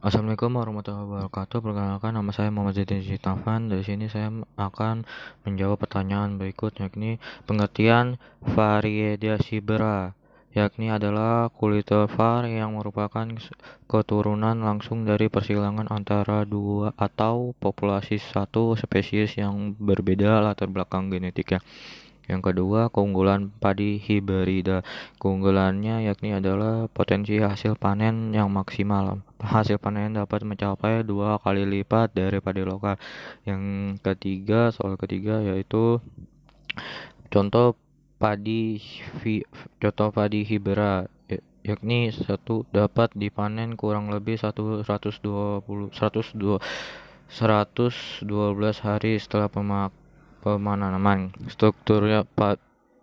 Assalamualaikum warahmatullahi wabarakatuh. Perkenalkan nama saya Muhammad Zaidin Sitafan. Dari sini saya akan menjawab pertanyaan berikut yakni pengertian variedasi bera yakni adalah kultivar yang merupakan keturunan langsung dari persilangan antara dua atau populasi satu spesies yang berbeda latar belakang genetiknya. Yang kedua, keunggulan padi hibrida. Keunggulannya yakni adalah potensi hasil panen yang maksimal. Hasil panen dapat mencapai dua kali lipat dari padi lokal. Yang ketiga, soal ketiga yaitu contoh padi contoh padi hibera yakni satu dapat dipanen kurang lebih 120 102 112 hari setelah pemak pemanaman. Strukturnya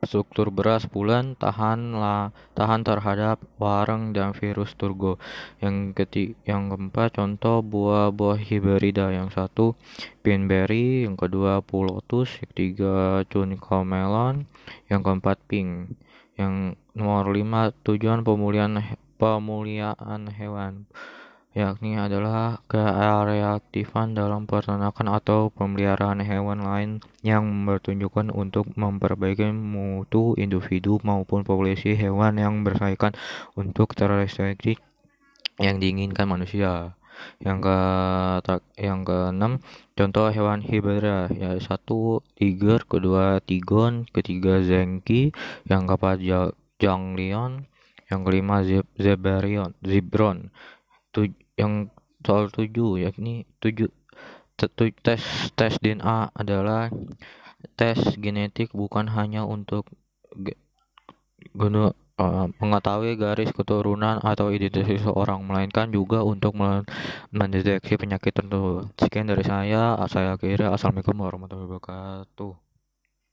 struktur beras bulan tahan lah tahan terhadap wareng dan virus turgo. Yang ketiga yang keempat contoh buah-buah hibrida. Yang satu pinberry yang kedua pulotus yang ketiga cunica melon. Yang keempat pink. Yang nomor lima tujuan pemulihan pemuliaan hewan yakni adalah kereaktifan dalam peternakan atau pemeliharaan hewan lain yang bertujuan untuk memperbaiki mutu individu maupun populasi hewan yang bersaing untuk terreproduksi yang diinginkan manusia. Yang ke yang keenam contoh hewan hibrida ya satu tiger, kedua tigon, ketiga zengki, yang keempat janglion, yang kelima zeberion, zebron, yang soal 7 yakni 7 tes tes DNA adalah tes genetik bukan hanya untuk guna uh, mengetahui garis keturunan atau identitas seseorang melainkan juga untuk mendeteksi penyakit tertentu. Sekian dari saya, saya kira Assalamualaikum warahmatullahi wabarakatuh.